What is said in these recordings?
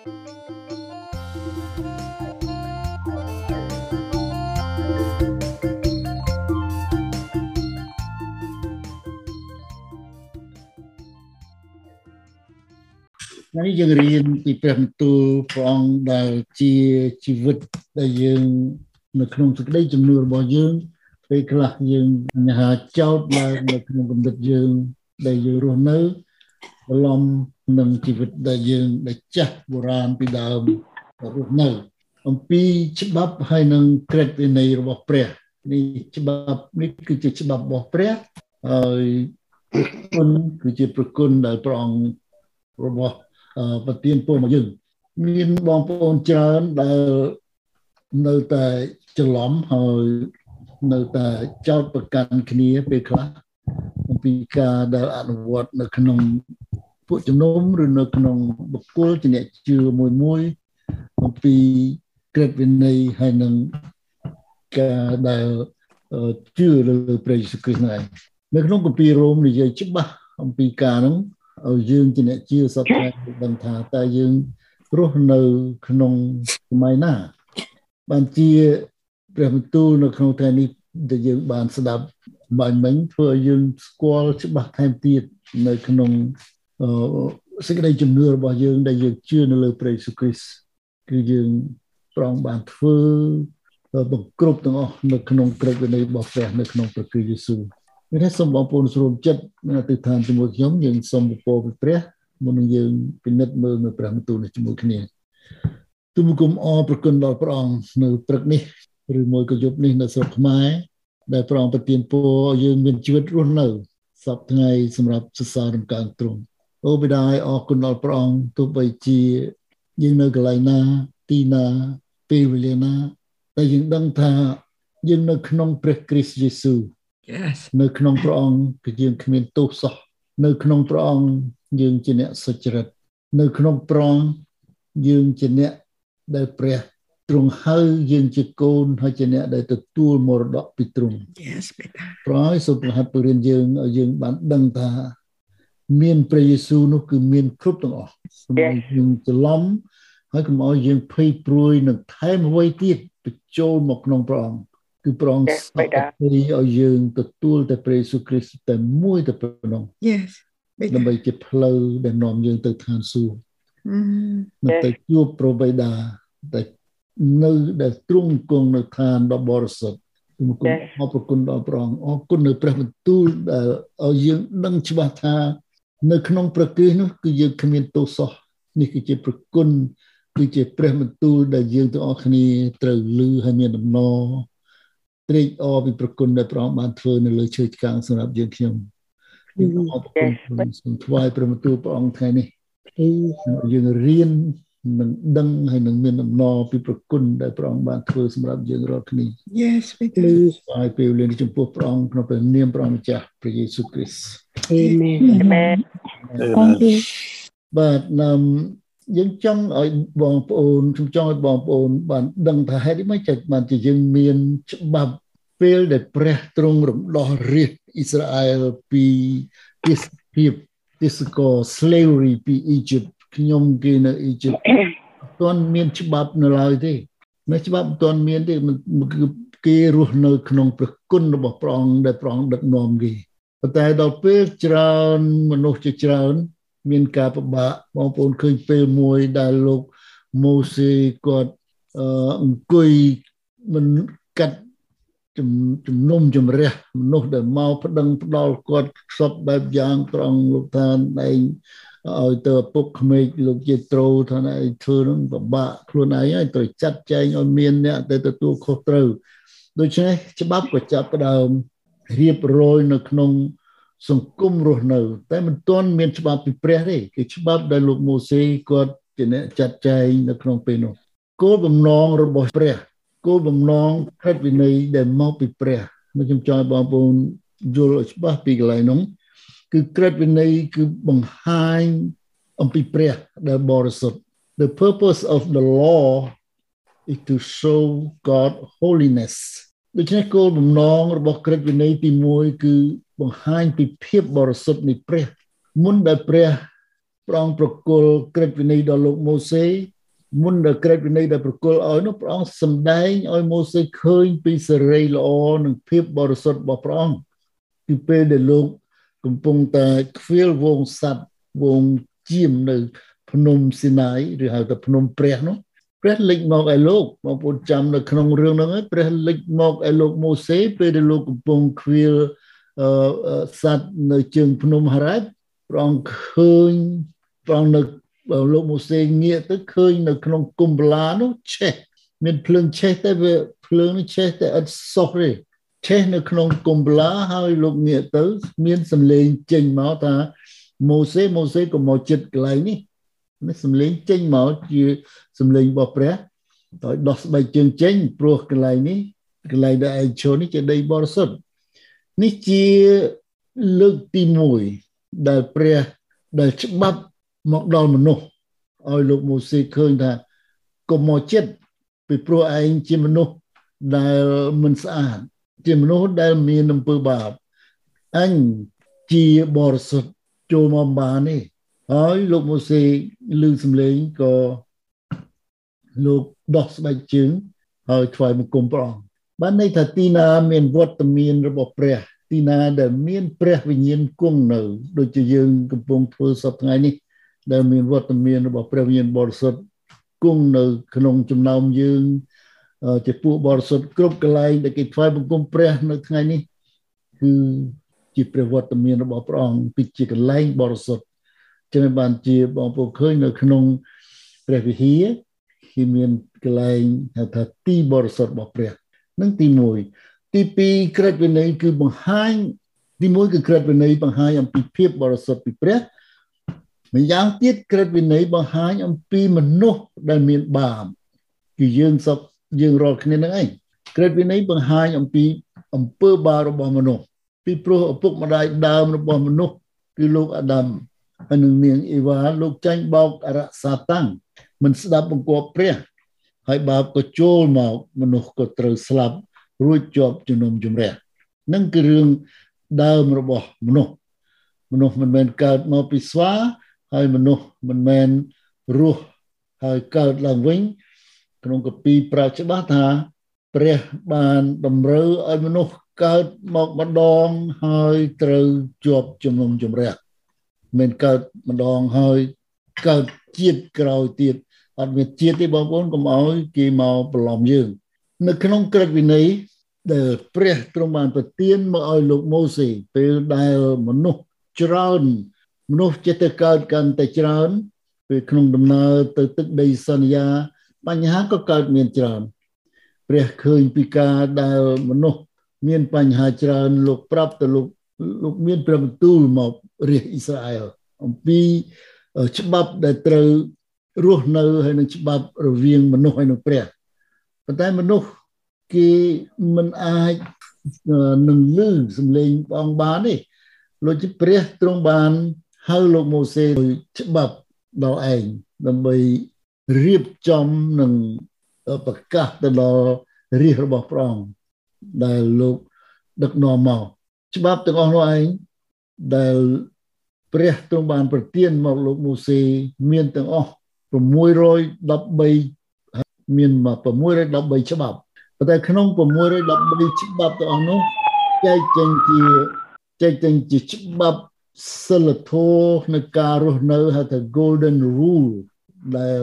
នេះយើងរៀនពីព្រះបន្ទូលព្រះអង្គដែលជាជីវិតដែលយើងនៅក្នុងសេចក្តីជំនឿរបស់យើងពេលខ្លះយើងញ៉ាចោតឡើងនៅក្នុងគំនិតយើងដែលយើងរស់នៅបឡំ នឹងជីវិតដែលយើងដែលចាស់បុរាណពីដើមរស់នៅ អំពីច្បាប់ហើយនឹងក្រឹតវិន័យរបស់ព្រះនេះច្បាប់នេះគឺជាច្បាប់របស់ព្រះហើយគុណគឺជាប្រគុណដែលព្រះអង្គរបស់ប្រទានពរមកយើងមានបងប្អូនច្រើនដែលនៅតែច្រឡំហើយនៅតែចោតប្រកាន់គ្នាពេលខ្លះអំពីការដែលអនុវត្តនៅក្នុង ពួកជំនុំឬនៅក្នុងបុគ្គលជាអ្នកជឿមួយមួយអំពីក្រឹតវិន័យហើយនឹងការដែលជឿលើព្រះយេស៊ូវគ្រីស្ទហ្នឹងនៅក្នុងគម្ពីររ៉ូមនិយាយច្បាស់អំពីការហ្នឹងឲ្យយើងជាអ្នកជឿសត្វតែដឹងថាតើយើងរស់នៅក្នុងសម័យណាបានជាព្រះបន្ទូលនៅក្នុងថ្ងៃនេះដែលយើងបានស្ដាប់បាញ់មិញធ្វើឲ្យយើងស្គាល់ច្បាស់ថែមទៀតនៅក្នុង សេចក្តីជំនឿរបស់យើង ដែលយើងជឿនៅលើព្រះយេស៊ូវគ្រីស្ទគឺយើងប្រងបានធ្វើបង្គ្រប់ទាំងអស់នៅក្នុងក្រឹតវិន័យរបស់ព្រះនៅក្នុងព្រះគ្រីស្ទយេស៊ូវមានតែសូមបងប្អូនស្រួមចិត្តនឹងអធិដ្ឋានជាមួយខ្ញុំយើងសូមពរពីព្រះមុននឹងយើងពិនិត្យមើលនៅព្រះបន្ទូលនេះជាមួយគ្នាទូមគុំអរប្រគុណដល់ព្រះអង្គនៅព្រឹកនេះឬមួយក៏យប់នេះនៅស្រុកខ្មែរដែលព្រះអង្គប្រទានពរយើងមានជីវិតរស់នៅសពថ្ងៃសម្រាប់សរសើររំកើងទ្រង់ អូបិតាអរគុណដល់ព្រះអង្គទោះបីជាយើងនៅកន្លែងណាទីណាពេលវេលាណាតែយើងដឹងថាយើងនៅក្នុងព្រះគ្រីស្ទយេស៊ូវ Yes នៅក្នុងព្រះអង្គគឺយើងគ្មានទោសសោះនៅក្នុងព្រះអង្គយើងជាអ្នកសុចរិតនៅក្នុងព្រះអង្គយើងជាអ្នកដែលព្រះទ្រង់ហៅយើងជាកូនហើយជាអ្នកដែលទទួលមរតកពីទ្រង់ Yes បេតាប្រហើយសូមប្រហាត់ពរៀនយើងឲ្យយើងបានដឹងថា មានព្រះយេស៊ូវនោះគឺមានគ្រប់ទាំងអស់កុំឲ្យយើងច្រឡំហើយកុំឲ្យយើងភ័យព្រួយនឹងថែមអ្វីទៀតបញ្ចូលមកក្នុងព្រះអង្គគឺព្រះអង្គស្អប់ឲ្យយើងទទួលតែព្រះយេស៊ូវគ្រីស្ទតែមួយតែប៉ុណ្ណោះ Yes បេតាដើម្បីជាផ្លូវដែលនាំយើងទៅឋានសួគ៌អឺនៅទៅជួបព្រះបិតាដែលនៅដែលទ្រង់គង់នៅឋានដ៏បរិសុទ្ធសូមគុណអរព្រគុណដល់ព្រះអង្គអរគុណនៅព្រះបន្ទូលដែលឲ្យយើងដឹងច្បាស់ថា នៅក្នុងព្រះគ្រីស្ទនោះគឺយើងគ្មានទោសសោះនេះគឺជាប្រគុណគឺជាព្រះបន្ទូលដែលយើងទាំងអស់គ្នាត្រូវលឺហើយមានដំណរត្រេកអរពីប្រគុណដែលព្រះអង្គបានធ្វើនៅលើឈើឆ្កាងសម្រាប់យើងខ្ញុំខ្ញុំអរគុណសូមថ្វាយព្រះបន្ទូលព្រះអង្គថ្ងៃនេះយើងរៀន នឹងដឹងហើយនឹងមានដំណរពីប្រគុណដែលព្រះអង្គបានធ្វើសម្រាប់យើងរាល់គ្នា Yes បេតាថ្វាយពេលវេលានេះចំពោះព្រះអង្គក្នុងព្រះនាមព្រះម្ចាស់ព្រះយេស៊ូវគ្រីស្ទ Amen. Amen. Thank you. បាទណាមយើងចង់ឲ្យបងប្អូនខ្ញុំចង់ឲ្យបងប្អូនបានដឹងថាហេតុអីមិនចេះបានជាយើងមានច្បាប់ពេលដែលព្រះទ្រង់រំដោះរាជអ៊ីស្រាអែលពីទេសភាពទេសកល slavery ពី Egypt ខ្ញុំគេនៅ Egypt អត់ទាន់មានច្បាប់នៅឡើយទេនៅច្បាប់មិនទាន់មានទេมันគឺគេរស់នៅ ក្នុងព្រះគុណរបស់ព្រះអង្គដែលព្រះអង្គដឹកនាំគេប៉ុន្តែដល់ពេលច្រើនមនុស្សជាច្រើន មានការពិបាកបងប្អូនឃើញពេលមួយដែលលោកម៉ូសេគាត់អឺអង្គុយមិនកាត់ជំជំនុំជម្រះមនុស្សដែលមកប្តឹងផ្ដាល់គាត់សពបែបយ៉ាងត្រង់លោកថាឯង ឲ្យទៅឪពុកក្មេកលោកជាត្រូថាឯងធ្វើនឹងពិបាកខ្លួនឯងហើយត្រូវចាត់ចែងឲ្យមានអ្នកទៅទទួលខុសត្រូវដូច្នេះច្បាប់ក៏ចាប់ផ្ដើមរៀបរយនៅក្នុងសង្គមរស់នៅ តែមិនទាន់មានច្បាប់ពីព្រះទេគឺច្បាប់ដែលលោកម៉ូសេគាត់ជាអ្នកចាត់ចែងនៅក្នុងពេលនោះគោលបំណងរបស់ព្រះគោលបំណងខិតវិន័យដែលមកពីព្រះមកខ្ញុំចង់ឲ្យបងប្អូនយល់ឲ្យច្បាស់ពីកន្លែងនោះ គឺក្រឹតវិន័យគឺបង្ហាញអំពីព្រះដែលបរិសុទ្ធ The purpose of the law is to show God holiness ដូច្នេះគោលបំណងរបស់ក្រឹតវិន័យទី1គឺបង្ហាញពីភាពបរិសុទ្ធនៃព្រះ មុនដែលព្រះព្រះអង្គប្រគល់ក្រឹតវិន័យដល់លោកម៉ូសេមុនដល់ក្រឹតវិន័យដែលប្រគល់ឲ្យនោះព្រះអង្គសម្ដែងឲ្យម៉ូសេឃើញពីសេរីល្អនិងភាពបរិសុទ្ធរបស់ព្រះអង្គពីពេលដែលលោក កំពុងតែខ្វៀលវងសัตว์វងជាមនៅភ្នំស៊ីណាយឬហៅថាភ្នំព្រះនោះព្រះលេចមកឲ្យលោកបងប្អូនចាំនៅក្នុងរឿងហ្នឹងហើយព្រះលេចមកឲ្យលោកម៉ូសេពេលដែលលោកកំពុងខ្វៀលអឺសัตว์នៅជើងភ្នំហារ៉ាត់ព្រះអង្គឃើញព្រះអង្គនៅលោកម៉ូសេងាកទៅឃើញនៅក្នុងគុំបលានោះឆេះមានភ្លើងឆេះតែវាភ្លើងនេះឆេះតែអត់សុះទេ ឆេះនៅក្នុងគុំបលាហើយលោកងាកទៅមានសំឡេងចេញមកថាម៉ូសេម៉ូសេក៏មកចិត្តកន្លែងនេះនេះសំឡេងចេញមកជាសំឡេងរបស់ព្រះដោយដោះស្បែកជើងចេញព្រោះកន្លែងនេះកន្លែងដែលឯងឈរនេះជាដីបរិសុទ្ធនេះជាលើកទី1ដែលព្រះដែលច្បាប់មកដល់មនុស្សឲ្យលោកម៉ូសេឃើញថាកុំមកចិត្តពីព្រោះឯងជាមនុស្សដែលមិនស្អាត ជាមនុស្សដែលមានអំពើបាបអញជាបរិសុទ្ធចូលមកបានទេហើយលោកម៉ូសេឮសំឡេងក៏លោកដោះស្បែកជើងហើយថ្វាយបង្គំព្រះអង្គបានន័យថាទីណាមានវត្តមានរបស់ព្រះ ទីណាដែលមានព្រះវិញ្ញាណគង់នៅដូចជាយើងកំពុងធ្វើសប្តាហ៍ថ្ងៃនេះ ដែលមានវត្តមានរបស់ព្រះវិញ្ញាណបរិសុទ្ធគង់នៅក្នុងចំណោមយើង ជាពួកបរិសុទ្ធគ្រប់កន្លែងដែលគេថ្វាយបង្គំព្រះនៅថ្ងៃនេះគឺជាព្រះវត្តមានរបស់ព្រះអង្គពីជាកន្លែងបរិសុទ្ធចឹងបានជាបងប្អូនឃើញនៅក្នុងព្រះវិហារគឺមានកន្លែងហៅថាទីបរិសុទ្ធរបស់ព្រះនឹងទី1ទី2ក្រឹតវិន័យគឺបង្ហាញទី1គឺក្រឹតវិន័យបង្ហាញអំពីភាពបរិសុទ្ធពីព្រះម្យ៉ាងទៀតក្រឹតវិន័យបង្ហាញអំពីមនុស្សដែលមានបាបគឺយើងសព យើងរាល់គ្នានឹងឯងក្រឹតវិន័យបង្ហាញអំពីអំពើបាបរបស់មនុស្សពីព្រោះឪពុកម្ដាយដើមរបស់មនុស្សគឺលោកអាដាមហើយនឹងនាងអ៊ីវ៉ាលោកចាញ់បោកអរសាតាំងមិនស្ដាប់បង្គាប់ព្រះ ហើយបាបក៏ចូលមកមនុស្សក៏ត្រូវស្លាប់រួចជាប់ជំនុំជម្រះនឹងគឺរឿងដើមរបស់មនុស្សមនុស្សមិនមែនកើតមកពីស្វាហើយមនុស្សមិនមែនរស់ហើយកើតឡើងវិញ ក្នុងកពីប្រើច្បាស់ថាព្រះបានតម្រូវឲ្យមនុស្សកើតម្កម្ដងហើយត្រូវជាប់ជំនុំជម្រះមិនកើតម្ដងហើយកើតជាតិក្រោយទៀតអត់មានជាតិទេបងប្អូនកុំឲ្យគេមកប្រឡំយើង នៅក្នុងក្រឹតវិន័យដែលព្រះទ្រង់បានប្រទានមកឲ្យលោកម៉ូសេពេលដែលមនុស្សច្រើនមនុស្សចិត្តទៅកើតកាន់តែច្រើនពេលក្នុងដំណើរទៅទឹកដីសន្យា បញ្ហាក៏កើតមានច្រើនព្រះឃើញពីការដែលមនុស្សមានបញ្ហាច្រើនលោកប្រាប់ទៅលោកលោកមានព្រះបន្ទូលមករាជអ៊ីស្រាអែលអំពីច្បាប់ដែលត្រូវរស់នៅហើយនឹងច្បាប់រវាងមនុស្សហើយនឹងព្រះប៉ុន្តែមនុស្សគេមិនអាចនឹងលឺសំឡេងបងបានទេលោកជាព្រះទ្រង់បានហៅលោកម៉ូសេច្បាប់ដល់ឯងដើម្បី រៀបចំនិងប្រកាសទៅដល់រាជរបស់ព្រះអង្គដែលលោកដឹកនាំមកច្បាប់ទាំងអស់នោះឯងដែលព្រះទ្រង់បានប្រទានមកលោកម៉ូសេមានទាំងអស់613មានមក613ច្បាប់ប៉ុន្តែក្នុង613ច្បាប់ទាំងអស់នោះចែកចេញជាចែកចេញជាច្បាប់សិលធម៌នៃការរស់នៅហៅថា golden rule ដែល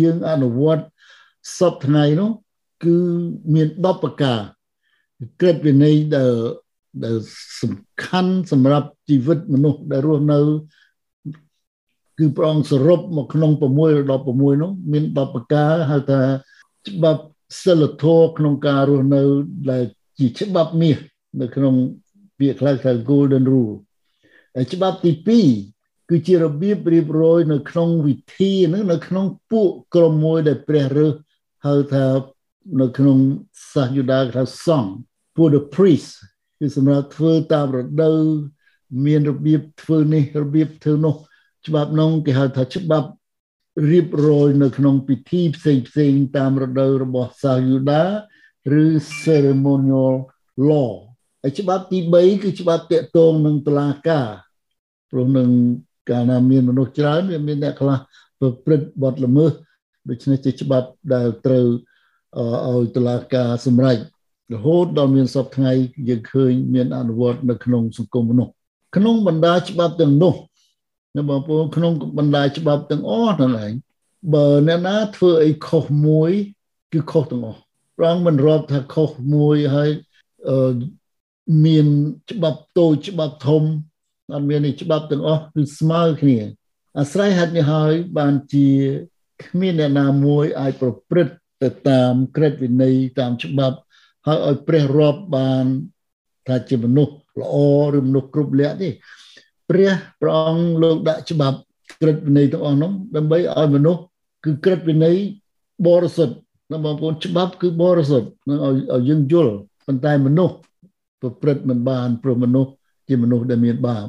យើងអនុវត្តសពថ្ងៃនោះគឺមាន10ប្រការក្រឹតវិន័យដែលដែលសំខាន់សម្រាប់ជីវិតមនុស្សដែលរស់នៅគឺព្រះអង្គសរុបមកក្នុង6ដល់16នោះមាន10ប្រការហៅថាច្បាប់សិលធម៌ក្នុងការរស់នៅដែលជាច្បាប់មាសនៅក្នុងពាក្យខ្លះថា golden rule ច្បាប់ទី2 គឺជារបៀបរៀបរយនៅក្នុងវិធីហ្នឹងនៅក្នុងពួកក្រុមមួយដែលព្រះរើសហៅថានៅក្នុងសាសយូដាគេថាសង្ឃពួក the priest គឺសម្រាប់ធ្វើតាមរដូវមានរបៀបធ្វើនេះរបៀបធ្វើនោះច្បាប់នោះគេហៅថាច្បាប់រៀបរយនៅក្នុងពិធីផ្សេងផ្សេងតាមរដូវរបស់សាសយូដាឬ ceremonial law ហើយច្បាប់ទី3គឺច្បាប់តាក់ទងនឹងតឡាការព្រោះនឹង កាលណាមានមនុស្សច្រើនវាមានអ្នកខ្លះប្រព្រឹត្តបទល្មើសដូច្នេះជាច្បាប់ដែលត្រូវឲ្យតុលាការសម្រេចរហូតដល់មានសពថ្ងៃយើងឃើញមានអនុវត្តនៅក្នុងសង្គមមនុស្សក្នុងបណ្ដាច្បាប់ទាំងនោះនៅបងប្អូនក្នុងបណ្ដាច្បាប់ទាំងអស់ហ្នឹងឯងបើអ្នកណាធ្វើអីខុសមួយគឺខុសទាំងអស់ប្រងមិនរាប់ថាខុសមួយហើយមានច្បាប់តូចច្បាប់ធំ អត់មានច្បាប់ទាំងអស់គឺស្មើគ្នា អាស្រ័យហេតុនេះហើយបានជាគ្មានអ្នកណាមួយអាចប្រព្រឹត្តទៅតាមក្រឹតវិន័យតាមច្បាប់ហើយឲ្យព្រះរាប់បានថាជាមនុស្សល្អឬមនុស្សគ្រប់លក្ខទេព្រះព្រះអង្គលោកដាក់ច្បាប់ក្រឹតវិន័យទាំងអស់នោះដើម្បីឲ្យមនុស្សគឺក្រឹតវិន័យបរិសុទ្ធណាបងប្អូនច្បាប់គឺបរិសុទ្ធនឹងឲ្យឲ្យយើងយល់ប៉ុន្តែមនុស្សប្រព្រឹត្តមិនបានព្រោះមនុស្សជាមនុស្សដែលមានបាប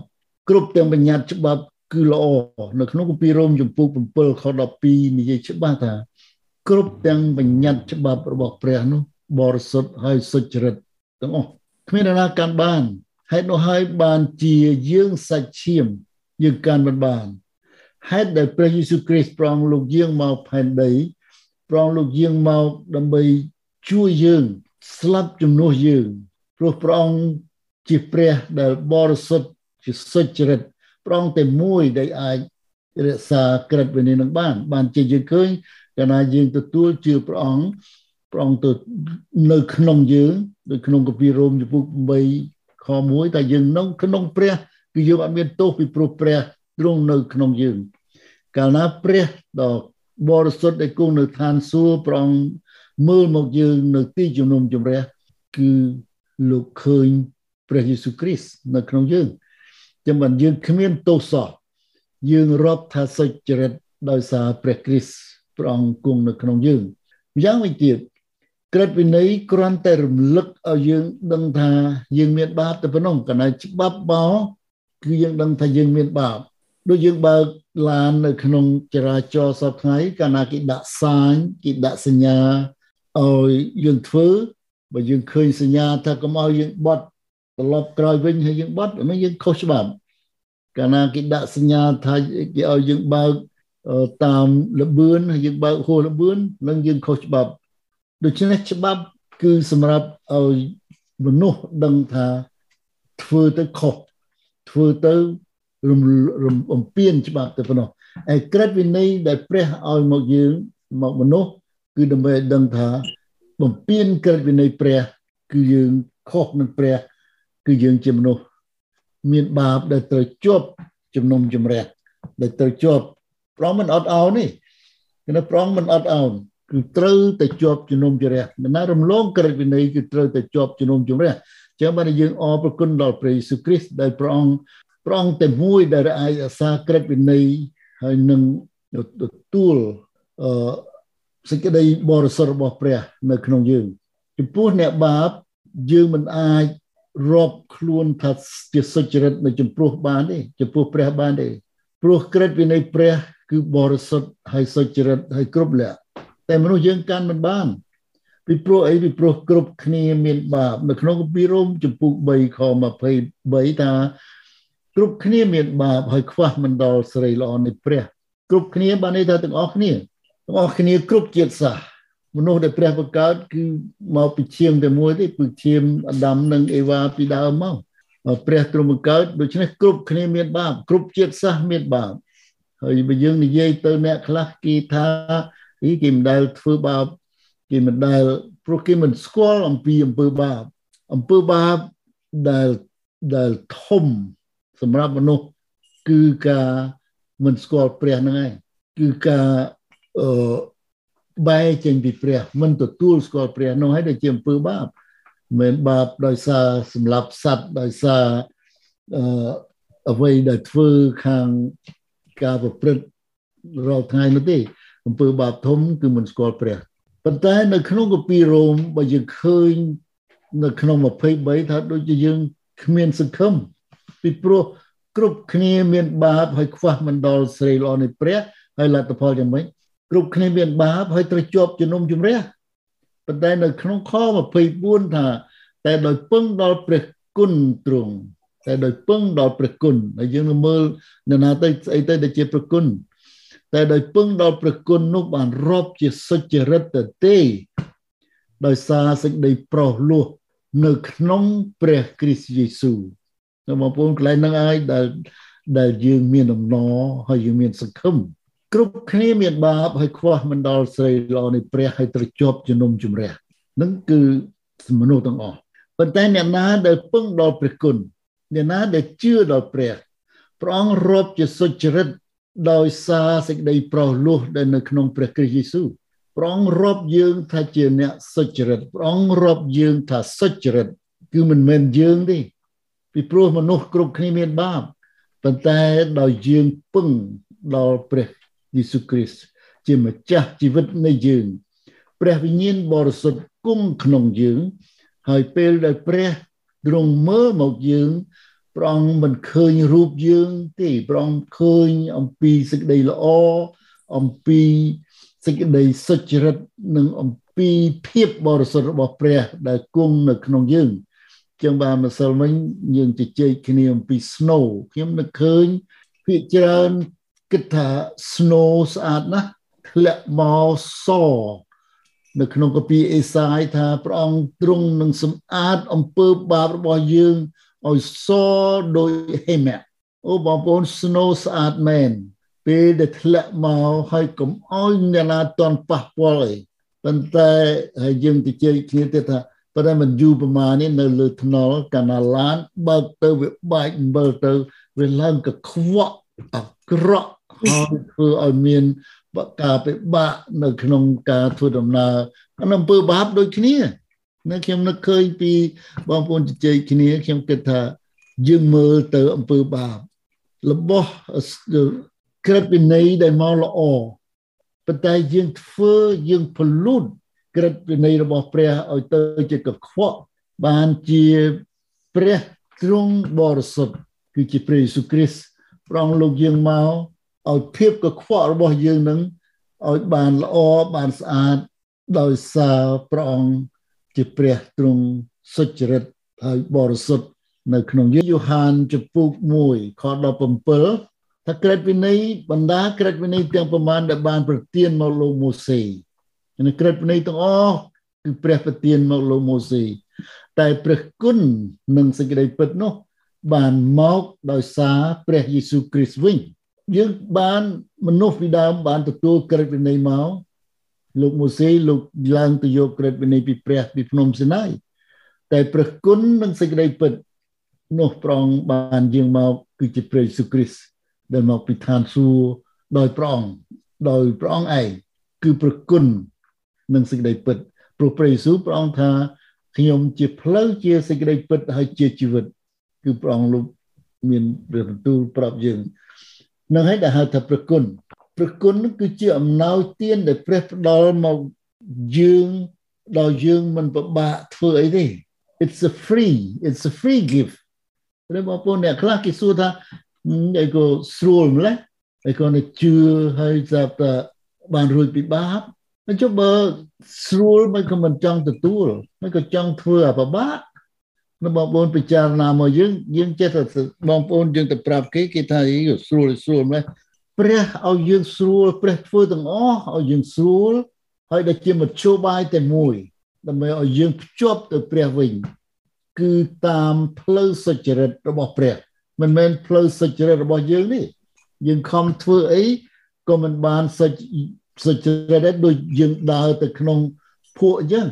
គ្រប់ទាំងបញ្ញត្តិច្បាប់គឺល្អនៅក្នុងគម្ពីររ៉ូមចំពុក7ខ12និយាយច្បាស់ថាគ្រប់ទាំងបញ្ញត្តិច្បាប់របស់ព្រះនោះបរិសុទ្ធហើយសុចរិតទាំងអស់គ្មាននរណាកាន់បានហេតុនោះហើយបានជាយើងសាច់ឈាមយើងកាន់មិនបានហេតុដែលព្រះយេស៊ូវគ្រីស្ទប្រងលោកយាងមកផែនដី ប្រងលោកយាងមកដើម្បីជួយយើងស្លាប់ជំនួសយើងព្រោះព្រះអង្គជាព្រះដែលបរិសុទ្ធ ជាសុចរិតព្រះអង្គតែមួយដែលអាចរក្សាក្រិតវិន័យនឹងបាន បានជាយើងឃើញកាលណាយើងទទួលជឿព្រះអង្គព្រះអង្គទៅនៅក្នុងយើងនៅក្នុងកាពីរ៉ូមចំពុក8ខ1តែយើងនៅក្នុងព្រះគឺយើងអត់មានទោសពីព្រោះព្រះទ្រង់នៅក្នុងយើង កាលណាព្រះដ៏បរិសុទ្ធដែលគង់នៅឋានសួគ៌ព្រះអង្គមើលមកយើងនៅទីជំនុំជម្រះគឺលោកឃើញព្រះយេស៊ូវគ្រីស្ទនៅក្នុងយើង ចឹងបានយើងគ្មានទោសសោះយើងរាប់ថាសុចរិតដោយសារព្រះគ្រីស្ទព្រះអង្គគង់នៅក្នុងយើងម្យ៉ាងវិញទៀតក្រឹតវិន័យគ្រាន់តែរំលឹកឲ្យយើងដឹងថាយើងមានបាបតែប៉ុណ្ណោះកណ្ដាលច្បាប់បោគឺយើងដឹងថាយើងមានបាបដូចយើងបើកឡាននៅក្នុងចរាចរណ៍សពថ្ងៃកាលណាគេដាក់សាញគេដាក់សញ្ញាឲ្យយើងធ្វើបើយើងឃើញសញ្ញាថាកុំឲ្យយើងបត់ ត្រឡប់ក្រោយវិញហើយយើងបត់នោះយើងខុសច្បាប់កាលណាគេដាក់សញ្ញាថាគេឲ្យយើងបើកតាមលបឿនហើយយើងបើកហួសលបឿននឹងយើងខុសច្បាប់ដូច្នេះច្បាប់គឺសម្រាប់ឲ្យមនុស្សដឹងថាធ្វើទៅខុសធ្វើទៅរំរំអំពៀនច្បាប់ទៅប៉ុណ្ណោះឯក្រឹតវិន័យដែលព្រះឲ្យមកយើងមកមនុស្សគឺដើម្បីឲ្យដឹងថាបំពេញក្រឹតវិន័យព្រះ គឺយើងខុសនឹងព្រះ គឺយើងជាមនុស្សមានបាបដែលត្រូវជាប់ជំនុំជម្រះដែលត្រូវជាប់ប្រងមិនអត់អោនទេគឺប្រងមិនអត់អោនគឺត្រូវតែជាប់ជំនុំជម្រះមិនណារំលងក្រឹតវិន័យគឺត្រូវតែជាប់ជំនុំជម្រះចឹងបានយើងអរព្រគុណដល់ព្រះយេស៊ូវគ្រីស្ទដែលព្រះអង្គព្រះអង្គតែមួយដែលអាចអាសាក្រឹតវិន័យហើយនឹងទទួលអឺសេចក្តីបរិសុទ្ធរបស់ព្រះ នៅក្នុងយើង ចំពោះអ្នកបាបយើងមិនអាច រាប់ខ្លួនថាជាសុចរិតនៅចំពោះបានទេចំពោះព្រះបានទេព្រោះក្រឹតវិន័យព្រះ គឺបរិសុទ្ធហើយសុចរិតហើយគ្រប់លក្ខតែមនុស្សយើងកាន់មិនបានពីព្រោះអីពីព្រោះគ្រប់គ្នាមានបាបនៅក្នុងគម្ពីររ៉ូមចំពុក3ខ23ថាគ្រប់គ្នាមានបាបហើយខ្វះមិនដល់សេរីល្អនៃព្រះ គ្រប់គ្នាបានន័យថាទាំងអស់គ្នាទាំងអស់គ្នាគ្រប់ជាតិសាសន៍ មនុស្សដែលព្រះបង្កើតគឺមកពីឈាមតែមួយទេពីឈាមអាដាមនិងអេវ៉ាពីដើមមកព្រះទ្រង់បង្កើតដូច្នេះគ្រប់គ្នាមានបាបគ្រប់ជាតិសាសន៍មានបាបហើយបើយើងនិយាយទៅអ្នកខ្លះគេថាអីគេមិនដែលធ្វើបាបគេមិនដែលព្រោះគេមិនស្គាល់អំពីអំពើបាបអំពើបាបដែលដែលធំសម្រាប់មនុស្សគឺការមិនស្គាល់ព្រះហ្នឹងឯងគឺការអឺ បែរចេញពីព្រះ មិនទទួលស្គាល់ព្រះនោះហើយដែលជាអំពើបាបមិនបាបដោយសារសម្លាប់សត្វដោយសារអឺអ្វីដែលធ្វើខាងការប្រព្រឹត្តរាល់ថ្ងៃនោះទេអំពើបាបធំគឺមិនស្គាល់ព្រះប៉ុន្តែនៅក្នុងកាពីរ៉ូមបើយើងឃើញនៅក្នុង23ថាដូចជាយើងគ្មានសង្ឃឹមពីព្រោះគ្រប់គ្នាមានបាបហើយខ្វះមិនដល់ស្រីល្អនៃព្រះហើយលទ្ធផលយ៉ាងម៉េច គ្រប់គ្នាមានបាបហើយត្រូវជាប់ជំនុំជម្រះប៉ុន្តែនៅក្នុងខ24ថាតែដោយពឹងដល់ព្រះគុណទ្រង់តែដោយពឹងដល់ព្រះគុណហើយយើងនឹងមើលនរណាទៅស្អីទៅដែលជាព្រះគុណតែដោយពឹងដល់ព្រះគុណនោះបានរាប់ជាសុចរិតទៅទេដោយសារសេចក្តីប្រោសលោះនៅក្នុងព្រះគ្រីស្ទយេស៊ូវនៅបងប្អូនកន្លែងហ្នឹងហើយដែលដែលយើងមានដំណរហើយយើងមានសង្ឃឹម គ្រប់គ្នាមានបាបហើយខ្វះមិនដល់ស្រីល្អនៃព្រះហើយត្រូវជាប់ជំនុំជម្រះនឹងគឺមនុស្សទាំងអស់ប៉ុន្តែអ្នកណាដែលពឹងដល់ព្រះគុណអ្នកណាដែលជឿដល់ព្រះព្រះអង្គរាប់ជាសុចរិតដោយសារសេចក្តីប្រោសលោះដែលនៅក្នុងព្រះគ្រីស្ទយេស៊ូវព្រះអង្គរាប់យើងថាជាអ្នកសុចរិតព្រះអង្គរាប់យើងថាសុចរិតគឺមិនមែនយើងទេពីព្រោះមនុស្សគ្រប់គ្នាមានបាបប៉ុន្តែដោយយើងពឹងដល់ព្រះ យេស៊ូវគ្រីស្ទជាម្ចាស់ជីវិតនៃយើង ព្រះវិញ្ញាណបរិសុទ្ធគង់ក្នុងយើង ហើយពេលដែលព្រះទ្រង់មើលមកយើងព្រះអង្គមិនឃើញរូបយើងទេព្រះអង្គឃើញអំពីសេចក្តីល្អអំពីសេចក្តីសុចរិតនិងអំពីភាពបរិសុទ្ធរបស់ព្រះ ដែលគង់នៅក្នុងយើងចឹងបានម្សិលមិញយើងជជែកគ្នាអំពី snow ខ្ញុំនឹកឃើញភាគច្រើន គិតថា snow ស្អាតណាស់ធ្លាក់មកសនៅក្នុងកាពីអេសាយថាព្រះអង្គទ្រង់នឹងសម្អាតអំពើបាបរបស់យើងឲ្យសដោយហេមៈអូបងប្អូន snow ស្អាតមែនពេលដែលធ្លាក់មកហើយកុំអោយអ្នកណាតន់ប៉ះពាល់អីប៉ុន្តែហើយយើងទៅជែកគ្នាទៀតថាប៉ុន្តែមិនយូរប្រហែលនេះនៅលើថ្នល់កាណាឡានបើកទៅវាបែកអំបិលទៅវាឡើងកខ្វក់អាក្រក់ ហើយធ្វើឲ្យមានបកាពិបាកនៅក្នុងការធ្វើដំណើរក្នុងអំពើបាបដូចគ្នានៅខ្ញុំនឹកឃើញពីបងប្អូនជជែកគ្នាខ្ញុំគិតថាយើងមើលទៅអំពើបាបរបស់ក្រឹតវិន័យដែលមកល្អប៉ុន្តែយើងធ្វើយើងពលូតក្រឹតវិន័យរបស់ព្រះឲ្យទៅជាកខ្វក់បានជាព្រះទ្រង់បរិសុទ្ធគឺជាព្រះយេស៊ូវគ្រីស្ទប្រងលោកយើងមក ឲ្យភាពកខ្វក់របស់យើងនឹងឲ្យបានល្អបានស្អាតដោយសារព្រះអង្គជាព្រះទ្រង់សុចរិតហើយបរិសុទ្ធនៅក្នុងយូហានចំពុក1ខ17ថាក្រឹតវិន័យបណ្ដាក្រឹតវិន័យទាំងប្រមាណដែលបានប្រទានមកលោកម៉ូសេនៅក្រឹតវិន័យទាំងអស់គឺព្រះប្រទានមកលោកម៉ូសេតែព្រះគុណនិងសេចក្តីពិតនោះបានមកដោយសារព្រះយេស៊ូវគ្រីស្ទវិញ យើងបានមនុស្សពីដើមបានទទួលក្រឹតវិន័យមកលោកម៉ូសេលោកឡើងទៅយកក្រឹតវិន័យពីព្រះពីភ្នំសេណាយតែព្រះគុណនិងសេចក្តីពិតនោះប្រងបានយើងមកគឺជាព្រះយេស៊ូវគ្រីស្ទដែលមកពីឋានសួគ៌ដោយព្រះអង្គដោយព្រះអង្គឯងគឺប្រគុណនិងសេចក្តីពិតព្រោះព្រះយេស៊ូវព្រះអង្គថាខ្ញុំជាផ្លូវជាសេចក្តីពិតហើយជាជីវិត គឺព្រះអង្គលោកមានព្រះបន្ទូលប្រាប់យើង នឹងឲ្យដែលហៅថាប្រគុណប្រគុណគឺជាអំណោយទានដែលព្រះផ្ដល់មកយើងដល់យើងមិនពិបាកធ្វើអីទេ it's a free it's a free gift ព្រះបងប្អូនអ្នកខ្លះគេសួរថាឯក៏ស្រួលម្ល៉េះឯក៏នឹងជឿហើយចាប់តែបានរួចពីបាបមិនចុះបើស្រួលមិនក៏មិនចង់ទទួលមិនក៏ចង់ធ្វើអាពិបាក នៅបងប្អូនពិចារណាមកយើងយើងចេះតែបងប្អូនយើងទៅប្រាប់គេគេថាអីស្រួលស្រួលម្ល៉េះព្រះឲ្យយើងស្រួលព្រះធ្វើទាំងអស់ឲ្យយើងស្រួលហើយដែលជាមធ្យោបាយតែមួយដើម្បីឲ្យយើងភ្ជាប់ទៅព្រះវិញគឺតាមផ្លូវសុចរិតរបស់ព្រះ មិនមែនផ្លូវសុចរិតរបស់យើងនេះយើងខំធ្វើអីក៏មិនបានសុចសុចរិតដែរដូចយើងដើរទៅក្នុងភក់អញ្ចឹង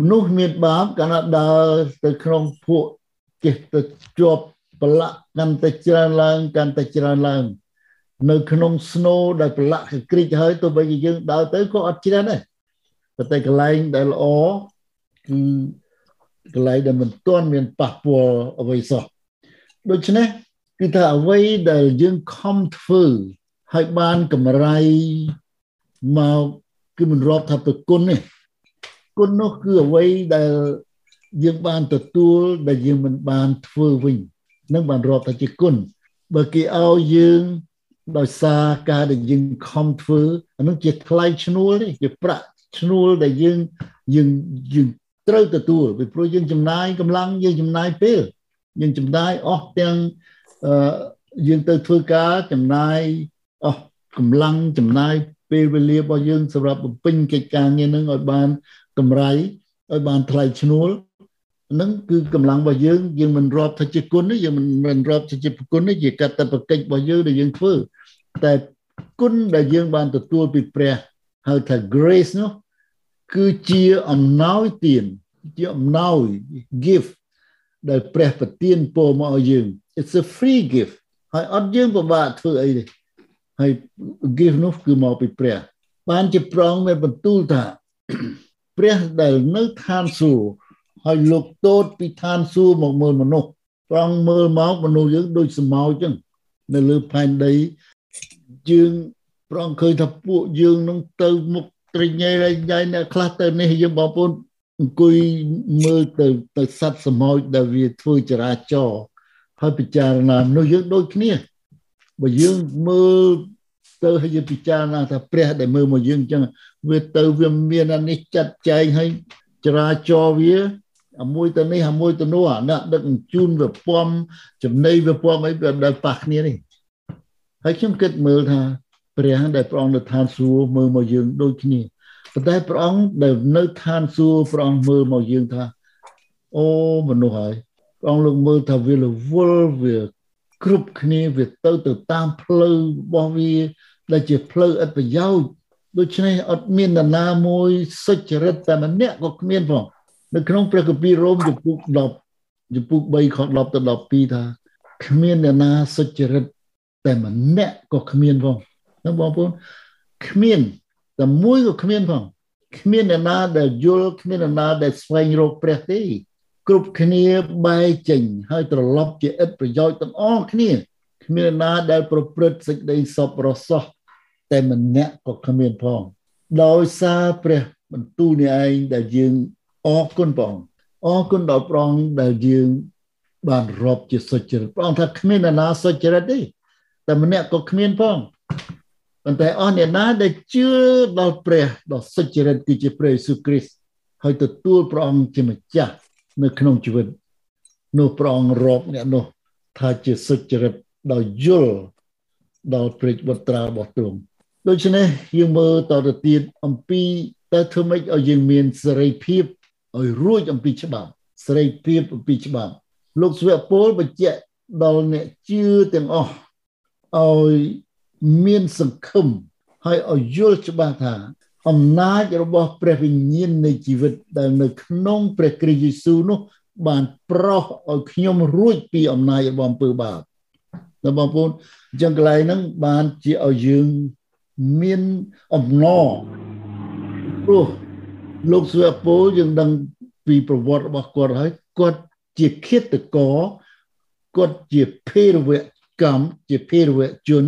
មនុស្សមានបាបកាលណាដើរទៅក្នុងភក់ចេះទៅជាប់ប្រឡាក់កាន់តែច្រើនឡើងកាន់តែច្រើនឡើងនៅក្នុងស្នូដែលប្រឡាក់ក្រិចហើយទោះបីជាយើងដើរទៅក៏អត់ច្រើនដែរប៉ុន្តែកន្លែងដែលល្អគឺកន្លែងដែលមិនទាន់មានប៉ះពាល់អ្វីសោះដូច្នេះគឺថាអ្វីដែលយើងខំធ្វើឲ្យបានកម្រៃមកគឺមិនរាប់ថាប្រគុណទេ គុណនោះគឺអ្វីដែលយើងបានទទួលដែលយើងមិនបានធ្វើវិញនឹងបានរាប់ថាជាគុណបើគេឲ្យយើងដោយសារការដែលយើងខំធ្វើអានោះជាថ្លៃឈ្នួលទេជាប្រាក់ឈ្នួលដែលយើងយើងយើងត្រូវទទួលពីព្រោះយើងចំណាយកម្លាំងយើងចំណាយពេលយើងចំណាយអស់ទាំងអឺយើងទៅធ្វើការចំណាយអស់កម្លាំងចំណាយពេលវេលារបស់យើងសម្រាប់បំពេញកិច្ចការងារនឹងឲ្យបាន កម្រៃឲ្យបានថ្លៃឈ្នួលនឹងគឺកម្លាំងរបស់យើងយើងមិនរាប់ថាជាគុណទេយើងមិនមិនរាប់ថាជាប្រគុណទេជាកតបកិច្ចរបស់យើងដែលយើងធ្វើតែគុណដែលយើងបានទទួលពីព្រះហៅថា grace នោះគឺជាអំណោយទានជាអំណោយ gift ដែលព្រះប្រទានពរមកឲ្យយើង it's a free gift ហើយអត់យើងពិបាកធ្វើអីទេហើយ gift នោះគឺមកពីព្រះបានជាប្រងមានបន្ទូលថា ព្រះដែលនៅឋានសួគ៌ហើយលោកតូតពីឋានសួគ៌មកមើលមនុស្សប្រងមើលមកមនុស្សយើងដូចសមោចចឹងនៅលើផែនដីយើងប្រងឃើញថាពួកយើងនឹងទៅមុខត្រញ៉ៃរញ៉ៃអ្នកខ្លះទៅនេះយើងបងប្អូនអង្គុយមើលទៅទៅសត្វសមោចដែលវាធ្វើចរាចរហើយពិចារណានោះយើងដូចគ្នាបើយើងមើល ទៅហើយយើងពិចារណាថាព្រះដែលមើលមកយើងអញ្ចឹងវាទៅវាមានអានេះចាត់ចែងហើយចរាចរវាអាមួយទៅនេះអាមួយទៅនោះអាអ្នកដឹកជញ្ជូនវាពំចំណីវាពំអីវាដែលប៉ះគ្នានេះហើយខ្ញុំគិតមើលថាព្រះដែលព្រះអង្គនៅឋានសួគ៌មើលមកយើងដូចគ្នាប៉ុន្តែព្រះអង្គដែលនៅឋានសួគ៌ព្រះអង្គមើលមកយើងថាអូមនុស្សហើយព្រះអង្គលោកមើលថាវារវល់វាគ្រប់គ្នាវាទៅទៅតាមផ្លូវរបស់វា ដែលជាផ្លូវឥតប្រយោជន៍ដូច្នេះអត់មាននរណាមួយសុចរិតតែម្នាក់ក៏គ្មានផងនៅក្នុងព្រះគម្ពីររ៉ូមជំពូក10ជំពូក3ខ10ទៅ12ថាគ្មាននរណាសុចរិតតែម្នាក់ក៏គ្មានផងណាបងប្អូនគ្មានតែមួយក៏គ្មានផងគ្មានអ្នកណាដែលយល់គ្មានអ្នកណាដែលស្វែងរកព្រះទេគ្រប់គ្នាបែកចេញហើយត្រឡប់ជាឥតប្រយោជន៍ទាំងអស់គ្នាគ្មានអ្នកណាដែលប្រព្រឹត្តសេចក្តីសពរសោះ តែម្នាក់ក៏គ្មានផងដោយសារព្រះបន្ទូលនេះឯងដែលយើងអរគុណព្រះអង្គអរគុណដល់ព្រះអង្គដែលយើងបានរាប់ជាសុចរិតព្រះអង្គថាគ្មានអ្នកណាសុចរិតទេតែម្នាក់ក៏គ្មានផងប៉ុន្តែអស់អ្នកណាដែលជឿដល់ព្រះដ៏សុចរិតគឺជាព្រះយេស៊ូវគ្រីស្ទហើយទទួលព្រះអង្គជាម្ចាស់នៅក្នុងជីវិតនោះព្រះអង្គរាប់អ្នកនោះថាជាសុចរិតដោយយល់ដល់ព្រះបុត្រារបស់ទ្រង់ ដូច្នេះយើងមើលតទៅទៀតអំពីតើធ្វើម៉េចឲ្យយើងមានសេរីភាពឲ្យរួចអំពីច្បាប់សេរីភាពអំពីច្បាប់លោកស្វៈពលបញ្ជាក់ដល់អ្នកជឿទាំងអស់ឲ្យមានសង្ឃឹមហើយឲ្យយល់ច្បាស់ថាអំណាចរបស់ព្រះវិញ្ញាណនៃជីវិតដែលនៅក្នុងព្រះគ្រីស្ទយេស៊ូវនោះ បានប្រោសឲ្យខ្ញុំរួចពីអំណាចរបស់អំពើបាបដល់បងប្អូនអញ្ចឹងកន្លែងហ្នឹងបានជាឲ្យយើង មានអំណរព្រោះលោកសុអពលយើងដឹងពីប្រវត្តិរបស់គាត់ហើយគាត់ជាឃាតករគាត់ជាភេរវកម្មជាភេរវជន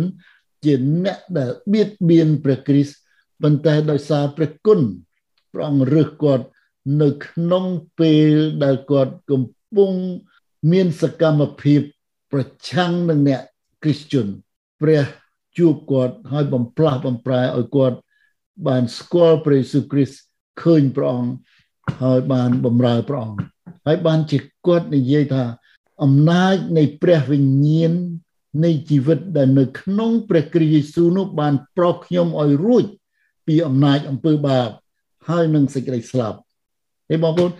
ជាអ្នកដែលបៀតបៀនព្រះគ្រីស្ទប៉ុន្តែដោយសារព្រះគុណព្រះអង្គរើសគាត់នៅក្នុងពេលដែលគាត់កំពុងមានសកម្មភាពប្រឆាំងនឹងអ្នកគ្រីស្ជនព្រះ ជួបគាត់ហើយបំផ្លាស់បំប្រែឲ្យគាត់បានស្គាល់ព្រះយេស៊ូវគ្រីស្ទឃើញព្រះអង្គហើយបានបំរើព្រះអង្គហើយបានជាគាត់និយាយថាអំណាចនៃព្រះវិញ្ញាណនៃជីវិតដែលនៅក្នុងព្រះគ្រីស្ទយេស៊ូវនោះបានប្រោសខ្ញុំឲ្យរួចពីអំណាចអំពើបាបហើយនឹងសេចក្តីស្លាប់ហើយបងប្អូន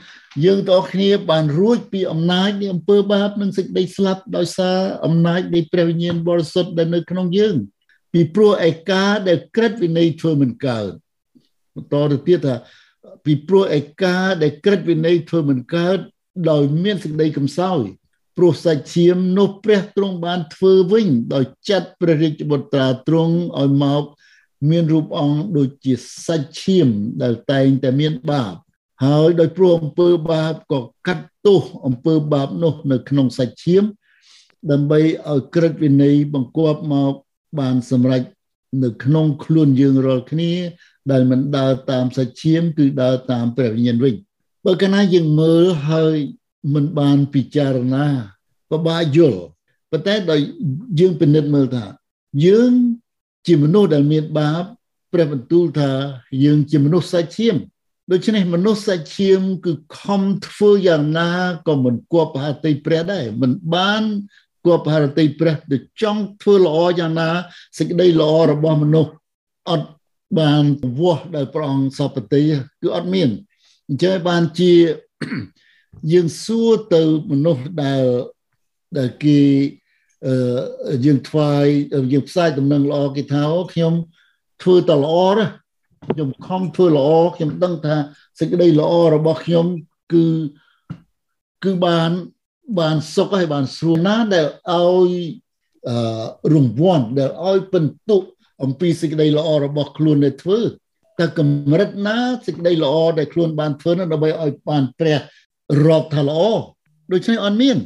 យើងទាំងអស់គ្នាបានរួចពីអំណាចនៃអំពើបាបនិងសេចក្តីស្លាប់ដោយសារអំណាចនៃព្រះវិញ្ញាណបរិសុទ្ធដែលនៅក្នុងយើង ពីព្រោះឯកាដែលក្រិតវិន័យធ្វើមិនកើតបន្តទៅទៀតថាពីព្រោះឯកាដែលក្រិតវិន័យធ្វើមិនកើតដោយមានសេចក្តីកំសោយព្រោះសាច់ឈាមនោះព្រះទ្រង់បានធ្វើវិញដោយចាត់ព្រះរាជបុត្រាទ្រង់ឲ្យមកមានរូបអង្គដូចជាសាច់ឈាមដែលតែងតែមានបាបហើយដោយព្រោះអំពើបាបក៏កាត់ទោសអំពើបាបនោះនៅក្នុងសាច់ឈាមដើម្បីឲ្យក្រឹតវិន័យបង្គាប់មក បានសម្រេចនៅក្នុងខ្លួនយើងរាល់គ្នា ដែលមិនដើរតាមសាច់ឈាមគឺដើរតាមព្រះវិញ្ញាណវិញបើកាលណាយើងមើលហើយមិនបានពិចារណាពិបាកយល់ប៉ុន្តែដោយយើងពិនិត្យមើលថា យើងជាមនុស្សដែលមានបាបព្រះបន្ទូលថាយើងជាមនុស្សសាច់ឈាមដូច្នេះមនុស្សសាច់ឈាមគឺខំធ្វើយ៉ាងណាក៏មិនគប់ហត្ថីព្រះដែរមិនបាន គប់ហត្ថីព្រះទៅចង់ធ្វើល្អយ៉ាងណាសេចក្តីល្អរបស់មនុស្សអត់បានវាស់ដោយព្រះអង្គសពតិគឺអត់មានអញ្ចឹងបានជាយើងសួរទៅមនុស្សដែលដែលគេអឺយើងថ្វាយយើងផ្សាយដំណឹងល្អគេថាអូខ្ញុំធ្វើតែល្អណាខ្ញុំខំធ្វើល្អខ្ញុំដឹងថាសេចក្តីល្អរបស់ខ្ញុំគឺគឺបាន បានសុខហើយបានស្រួលណាស់ដែលឲ្យអឺរង្វាន់ដែលឲ្យបន្ទុកអំពីសេចក្តីល្អរបស់ខ្លួនដែលធ្វើតែកម្រិតណាសេចក្តីល្អដែលខ្លួនបានធ្វើនោះដើម្បីឲ្យបានព្រះរាប់ថាល្អដូច្នេះអត់មាន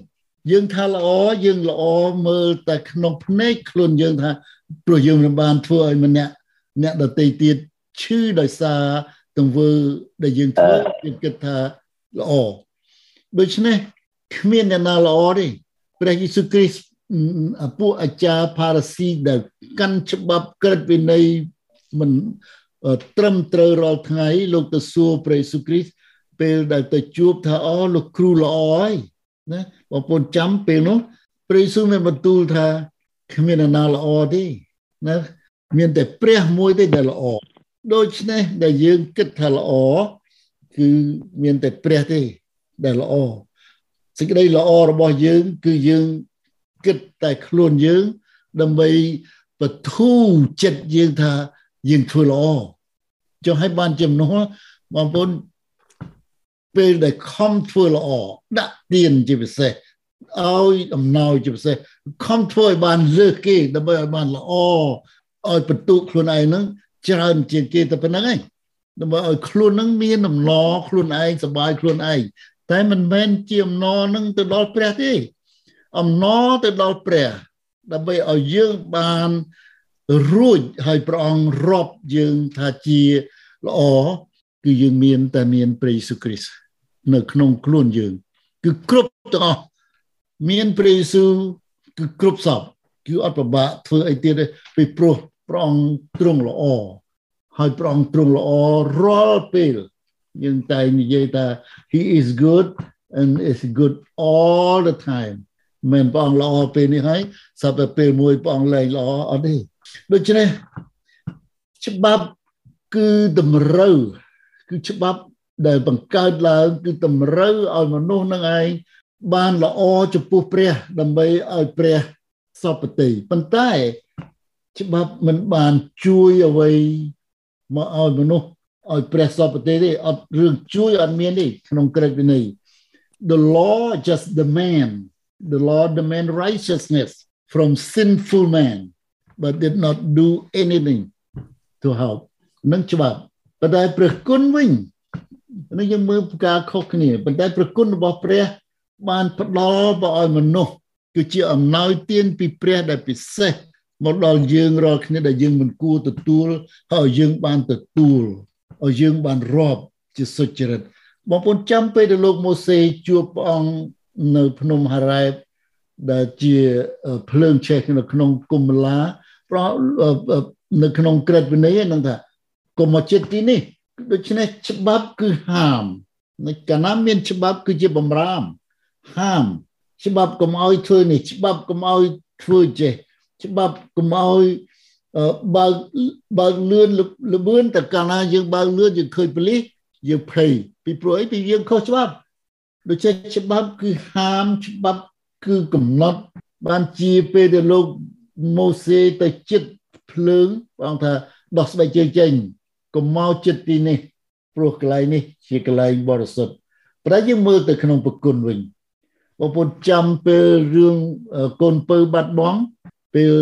យើងថាល្អយើងល្អមើលតែក្នុងភ្នែកខ្លួនយើងថាព្រោះយើងមិនបានធ្វើឲ្យម្នាក់អ្នកដទៃទៀតឈឺដោយសារទង្វើដែលយើងធ្វើយើងគិតថាល្អដូច្នេះ គ្មានអ្នកណាល្អទេព្រះយេស៊ូវគ្រីស្ទពួកអាចារ្យផារ៉ាស៊ីដែលកាន់ច្បាប់ក្រឹតវិន័យមិនត្រឹមត្រូវរាល់ថ្ងៃ លោកទៅសួរព្រះយេស៊ូវគ្រីស្ទពេលដែលទៅជួបថាអូលោកគ្រូល្អហើយណាបងប្អូនចាំពេលនោះព្រះយេស៊ូវមានបន្ទូលថាគ្មានអ្នកណាល្អទេណាមានតែព្រះមួយទេដែលល្អដូច្នេះដែលយើងគិតថាល្អគឺមានតែព្រះទេដែលល្អ សេចក្តីល្អរបស់យើង គឺយើងគិតតែខ្លួនយើង ដើម្បីបធូរចិត្តយើងថាយើងធ្វើល្អចុះឲ្យបានចំណុះបងប្អូនពេលដែលខំធ្វើល្អដាក់ទៀនជាពិសេសឲ្យអំណោយជាពិសេសខំធ្វើឲ្យបានលើសគេដើម្បីឲ្យបានល្អឲ្យបន្ទុកខ្លួនឯងហ្នឹងច្រើនជាងគេតែប៉ុណ្្នឹងឯងដើម្បីឲ្យខ្លួននឹងមានអំណរខ្លួនឯងសบายខ្លួនឯង តែមិនមែនជាអំណរនឹងទៅដល់ព្រះទេអំណរទៅដល់ព្រះ ដើម្បីឲ្យយើងបានរួចឲ្យព្រះអង្គរាប់យើងថាជាល្អគឺយើងមានតែមានព្រះយេស៊ូវគ្រីស្ទនៅក្នុងខ្លួនយើង គឺគ្រប់ទាំងអស់មានព្រះយេស៊ូវគឺគ្រប់សពគឺអត់ពិបាកធ្វើអីទៀតទេពីព្រោះព្រះអង្គទ្រង់ល្អហើយព្រះអង្គទ្រង់ល្អរាល់ពេល យើងតែនិយាយថា he is good and is good all the time មិនព្រះអង្គល្អពេលនេះហើយសពពេលមួយព្រះអង្គលែងល្អអត់ទេដូច្នេះច្បាប់គឺតម្រូវគឺច្បាប់ដែលបង្កើតឡើងគឺតម្រូវឲ្យមនុស្សនឹងឯងបានល្អចំពោះព្រះដើម្បីឲ្យព្រះសពតិប៉ុន្តែច្បាប់មិនបានជួយអ្វីមកឲ្យមនុស្ស ឲ្យព្រះសពតិទេអត់រឿងជួយអត់មានទេក្នុងក្រឹតវិន័យ The law just demand the law demand righteousness from sinful man but did not do anything to help នឹងច្បាប់ប៉ុន្តែព្រះគុណវិញនេះយើងមើលការខុសគ្នាប៉ុន្តែព្រះគុណរបស់ព្រះ បានផ្ដល់ទៅឲ្យមនុស្សគឺជាអំណោយទានពីព្រះដែលពិសេសមកដល់យើងរាល់គ្នាដែលយើងមិនគួរទទួលហើយយើងបានទទួល ឲ្យយើងបានរាប់ជាសុចរិតបងប្អូនចាំពេលដែលលោកម៉ូសេជួបព្រះអង្គនៅភ្នំហារ៉ែបដែលជាភ្លើងឆេះនៅក្នុងគុំឡាប្រនៅក្នុងក្រឹតវិន័យហ្នឹងថាកុំមកចិត្តទីនេះដូច្នេះច្បាប់គឺហាមនៅកាលណាមានច្បាប់គឺជាបំរាមហាម ច្បាប់កុំឲ្យធ្វើនេះច្បាប់កុំឲ្យធ្វើចេះច្បាប់កុំឲ្យ បើបើលឿនលបឿនតែកាលណាយើងបើលឿនយើងឃើញប៉ូលីសយើងភ័យពីព្រោះអីពីយើងខុសច្បាប់ដូច្នេះច្បាប់គឺហាមច្បាប់គឺកំណត់បានជាពេលដែលលោកម៉ូសេទៅចិត្តភ្លើងបងថាដោះស្បែកជើងចេញកុំមកចិត្តទីនេះព្រោះកន្លែងនេះជាកន្លែងបរិសុទ្ធប៉ុន្តែយើងមើលទៅក្នុងប្រគុណវិញបងប្អូនចាំពេលរឿងកូនពៅបាត់បង់ពេល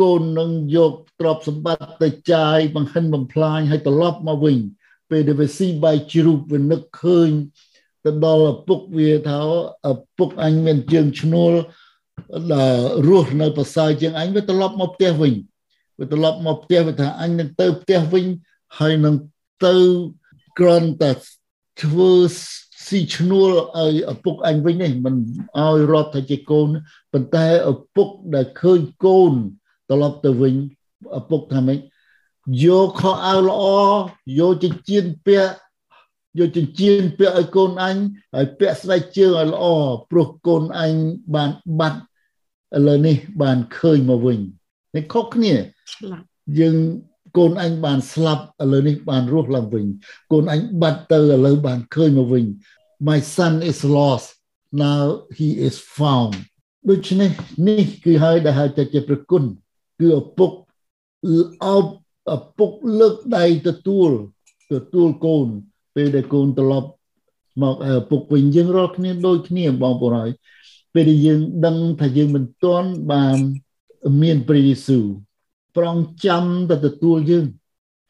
កូននឹងយកទ្រព្យសម្បត្តិទៅចាយបង្ហិនបំផ្លាញឲ្យត្រឡប់មកវិញពេលដែលវាស៊ីបាយជ្រូកវានឹកឃើញទៅដល់ឪពុកវាថាឪពុកអញមានជើងឈ្នួលដែលរស់នៅប្រសើរជាងអញវាត្រឡប់មកផ្ទះវិញវាត្រឡប់មកផ្ទះវាថាអញនឹងទៅផ្ទះវិញហើយនឹងទៅក្រន់តែធ្វើស៊ីឈ្នួលឲ្យឪពុកអញវិញនេះមិនឲ្យរាប់ថាជាកូនប៉ុន្តែឪពុកដែលឃើញកូន ត្រឡប់ទៅវិញឪពុកថាម៉េចយកខោអាវល្អយកចិញ្ចៀនពាក់យកចិញ្ចៀនពាក់ឲ្យកូនអញហើយពាក់ស្បែកជើងឲ្យល្អព្រោះកូនអញបានបាត់ឥឡូវនេះបានឃើញមកវិញនេះខុសគ្នាឆ្លាប់យើងកូនអញបានស្លាប់ឥឡូវនេះបានរស់ឡើងវិញកូនអញបាត់ទៅឥឡូវបានឃើញមកវិញ my son is lost now he is found ដូច្នេះនេះគឺហើយដែលហៅថាជាប្រគុណ គឺឪពុកអោបឪពុកលើកដៃទទួលទទួលកូន ពេលដែលកូនត្រឡប់មកឪពុកវិញយើងរាល់គ្នាដូចគ្នាបងប្អូនហើយពេលដែលយើងដឹងថាយើងមិនទាន់បានមានព្រះយេស៊ូវប្រងចាំទៅទទួលយើង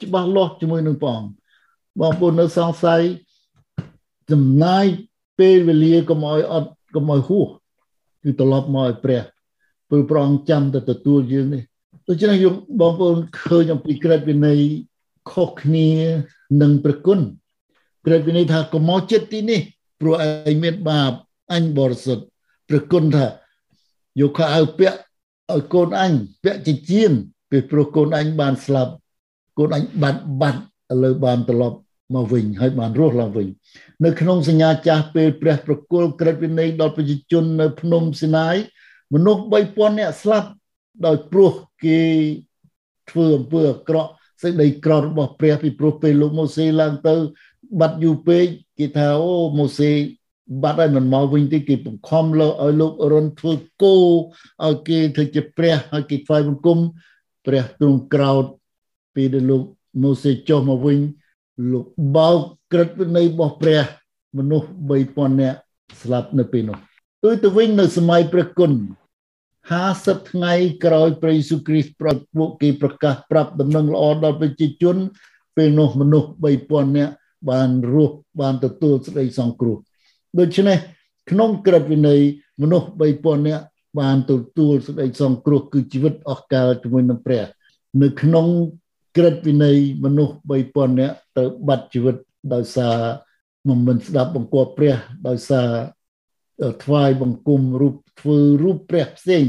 ច្បាស់លាស់ជាមួយនឹងព្រះអង្គបងប្អូននៅសង្ស័យចំណាយពេលវេលាកុំឲ្យអត់កុំឲ្យហួសគឺត្រឡប់មកឲ្យព្រះព្រោះព្រះអង្គចាំទៅទទួលយើងនេះ ដូច្នេះយើងបងប្អូនឃើញអំពីក្រឹតវិន័យខុសគ្នានឹងប្រគុណក្រឹតវិន័យថាកុំមកចិត្តទីនេះព្រោះឯងមានបាបអញបរិសុទ្ធប្រគុណថាយកខោអាវពាក់ឲ្យកូនអញពាក់ចិញ្ចៀនពេលព្រោះកូនអញបានស្លាប់កូនអញបាត់បាត់ឥឡូវបានត្រឡប់មកវិញហើយបានរស់ឡើងវិញនៅក្នុងសញ្ញាចាស់ពេលព្រះប្រគល់ក្រឹតវិន័យដល់ប្រជាជននៅភ្នំស៊ីណាយមនុស្ស3000នាក់ស្លាប់ដោយព្រោះ គេធ្វើអំពើអាក្រក់សេចក្តីក្ររបស់ព្រះពីព្រោះពេលលោកម៉ូសេឡើងទៅ បាត់យូរពេកគេថាអូម៉ូសេបាត់ហើយមិនមកវិញទេគេបង្ខំលើឲ្យលោករុនធ្វើគោឲ្យគេធ្វើជាព្រះឲ្យគេថ្វាយបង្គំព្រះទ្រង់ក្រោតពេលដែលលោកម៉ូសេចុះមកវិញលោកបោកក្រឹតវិន័យរបស់ព្រះមនុស្ស3000នាក់ស្លាប់នៅពេលនោះដូចទៅវិញនៅសម័យព្រះគុណ 50ថ្ងៃក្រោយព្រះយេស៊ូវគ្រីស្ទប្រត់ពួកគេប្រកាសប្រាប់ដំណឹងល្អដល់ប្រជាជន ពេលនោះមនុស្ស3000នាក់បានរស់បានទទួលសេចក្តីសង្គ្រោះដូច្នេះក្នុងក្រឹតវិន័យមនុស្ស3000នាក់បានទទួលសេចក្តីសង្គ្រោះគឺជីវិតអស់កលជាមួយនឹងព្រះ នៅក្នុងក្រឹតវិន័យមនុស្ស3000នាក់ត្រូវបាត់ជីវិតដោយសារមិនស្ដាប់បង្គាប់ព្រះដោយសារ ថ្វាយបង្គំរូបធ្វើរូបព្រះផ្សេង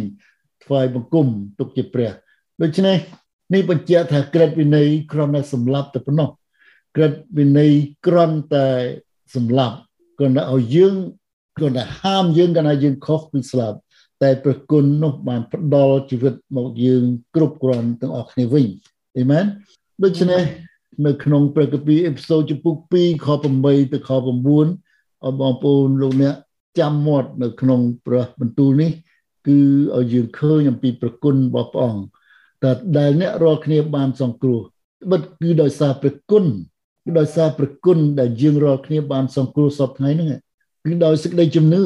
ថ្វាយបង្គំទុកជាព្រះដូច្នេះនេះបញ្ជាក់ថាក្រឹតវិន័យគ្រាន់តែសម្លាប់តែប៉ុណ្ណោះក្រឹតវិន័យគ្រាន់តែសម្លាប់គ្រាន់តែឲ្យយើងគ្រាន់តែហាមយើងកាលណាយើងខុសពីស្លាប់តែព្រះគុណនោះបានផ្ដល់ជីវិតមកយើងគ្រប់គ្រាន់ទាំងអស់គ្នាវិញអេមែនដូច្នេះនៅក្នុងព្រះគម្ពីរអេពីសូតចំពុក2ខ8ទៅខ9ឲ្យបងប្អូនលោកអ្នក ចាំមាត់នៅក្នុងព្រះបន្ទូលនេះ គឺឲ្យយើងឃើញអំពីប្រគុណរបស់ព្រះអង្គតែដែលអ្នករាល់គ្នាបានសង្គ្រោះបិទគឺដោយសារព្រះគុណគឺដោយសារព្រះគុណដែលយើងរាល់គ្នាបានសង្គ្រោះសពថ្ងៃហ្នឹងគឺដោយសេចក្តីជំនឿ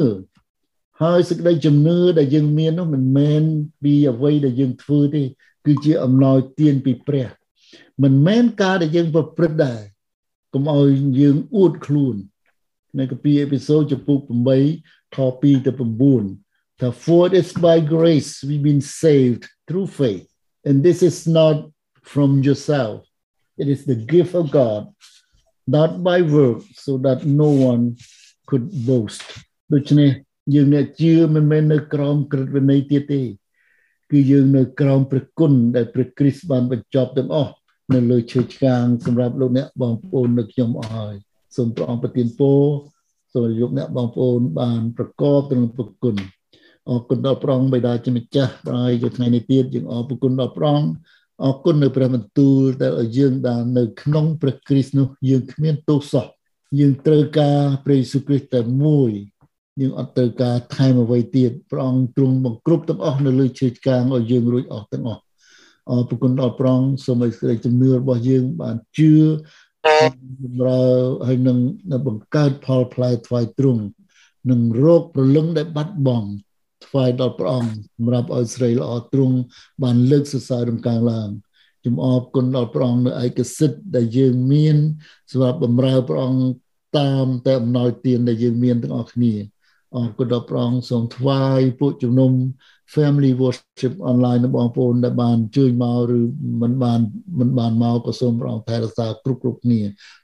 ហើយសេចក្តីជំនឿដែលយើងមាននោះមិនមែនពីអ្វីដែលយើងធ្វើទេ គឺជាអំណោយទានពីព្រះ មិនមែនការដែលយើងប្រព្រឹត្តដែរកុំឲ្យយើងអួតខ្លួន នៅកាពីអេពីសូតចំពុក8ខ2ទៅ9ថា for it is by grace we've been saved through faith and this is not from yourself it is the gift of God not by work so that no one could boast ដូច្នេះយើងអ្នកជឿមិនមែននៅក្រោមក្រឹតវិន័យទៀតទេគឺយើងនៅក្រោមព្រះគុណដែលព្រះគ្រីស្ទបានបញ្ចប់ទាំងអស់នៅលើឈើឆ្កាងសម្រាប់លោកអ្នកបងប្អូននៅខ្ញុំអស់ហើយ សូមព្រះអង្គប្រទានពរសូមលោកអ្នកបងប្អូនបានប្រកបទៅនឹងព្រះគុណអរគុណដល់ព្រះអង្គបិតាជាម្ចាស់ហើយទៅថ្ងៃនេះទៀតយើងអរគុណដល់ព្រះអង្គអរគុណនៅព្រះបន្ទូលដែលឲ្យយើងបាននៅក្នុងព្រះគ្រីស្ទនោះយើងគ្មានទោសសោះយើងត្រូវការព្រះយេស៊ូវគ្រីស្ទតែមួយយើងអត់ត្រូវការថែមអ្វីទៀតព្រះអង្គទ្រង់បង្គ្រប់ទាំងអស់នៅលើឈើឆ្កាងឲ្យយើងរួចអស់ទាំងអស់អរគុណដល់ព្រះអង្គសូមឲ្យសេចក្តីជំនឿរបស់យើងបានជឿ បម្រើហើយនឹងបង្កើតផលផ្លែថ្វាយទ្រង់នឹងរោគប្រលឹងដែលបាត់បង់ថ្វាយដល់ព្រះអង្គសម្រាប់ឲ្យស្រីល្អទ្រង់បានលើកសរសើររំកាងឡើងជំអរគុណដល់ព្រះអង្គនៅឯកសិទ្ធដែលយើងមានសម្រាប់បម្រើព្រះអង្គតាមតែអំណោយទានដែលយើងមានទាំងអស់គ្នាអរគុណដល់ព្រះអង្គសូមថ្វាយពួកជំនុំ family worship online របស់បងប្អូនដែលបានជួយមកឬមិនបានមិនបានមកក៏សូមព្រះអង្គថែរក្សាគ្រប់គ្រប់គ្នា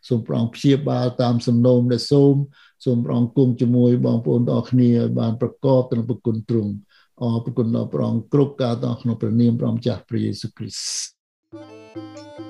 សូមព្រះអង្គព្យាបាលតាមសំណូមដែលសូមសូមព្រះអង្គគង់ជាមួយបងប្អូនទាំងអស់គ្នាឲ្យបានប្រកបទៅនឹងប្រគុណទ្រង់អរគុណដល់ព្រះអង្គគ្រប់ការទាំងក្នុងព្រះនាមព្រះម្ចាស់ព្រះយេស៊ូវគ្រីស្ទ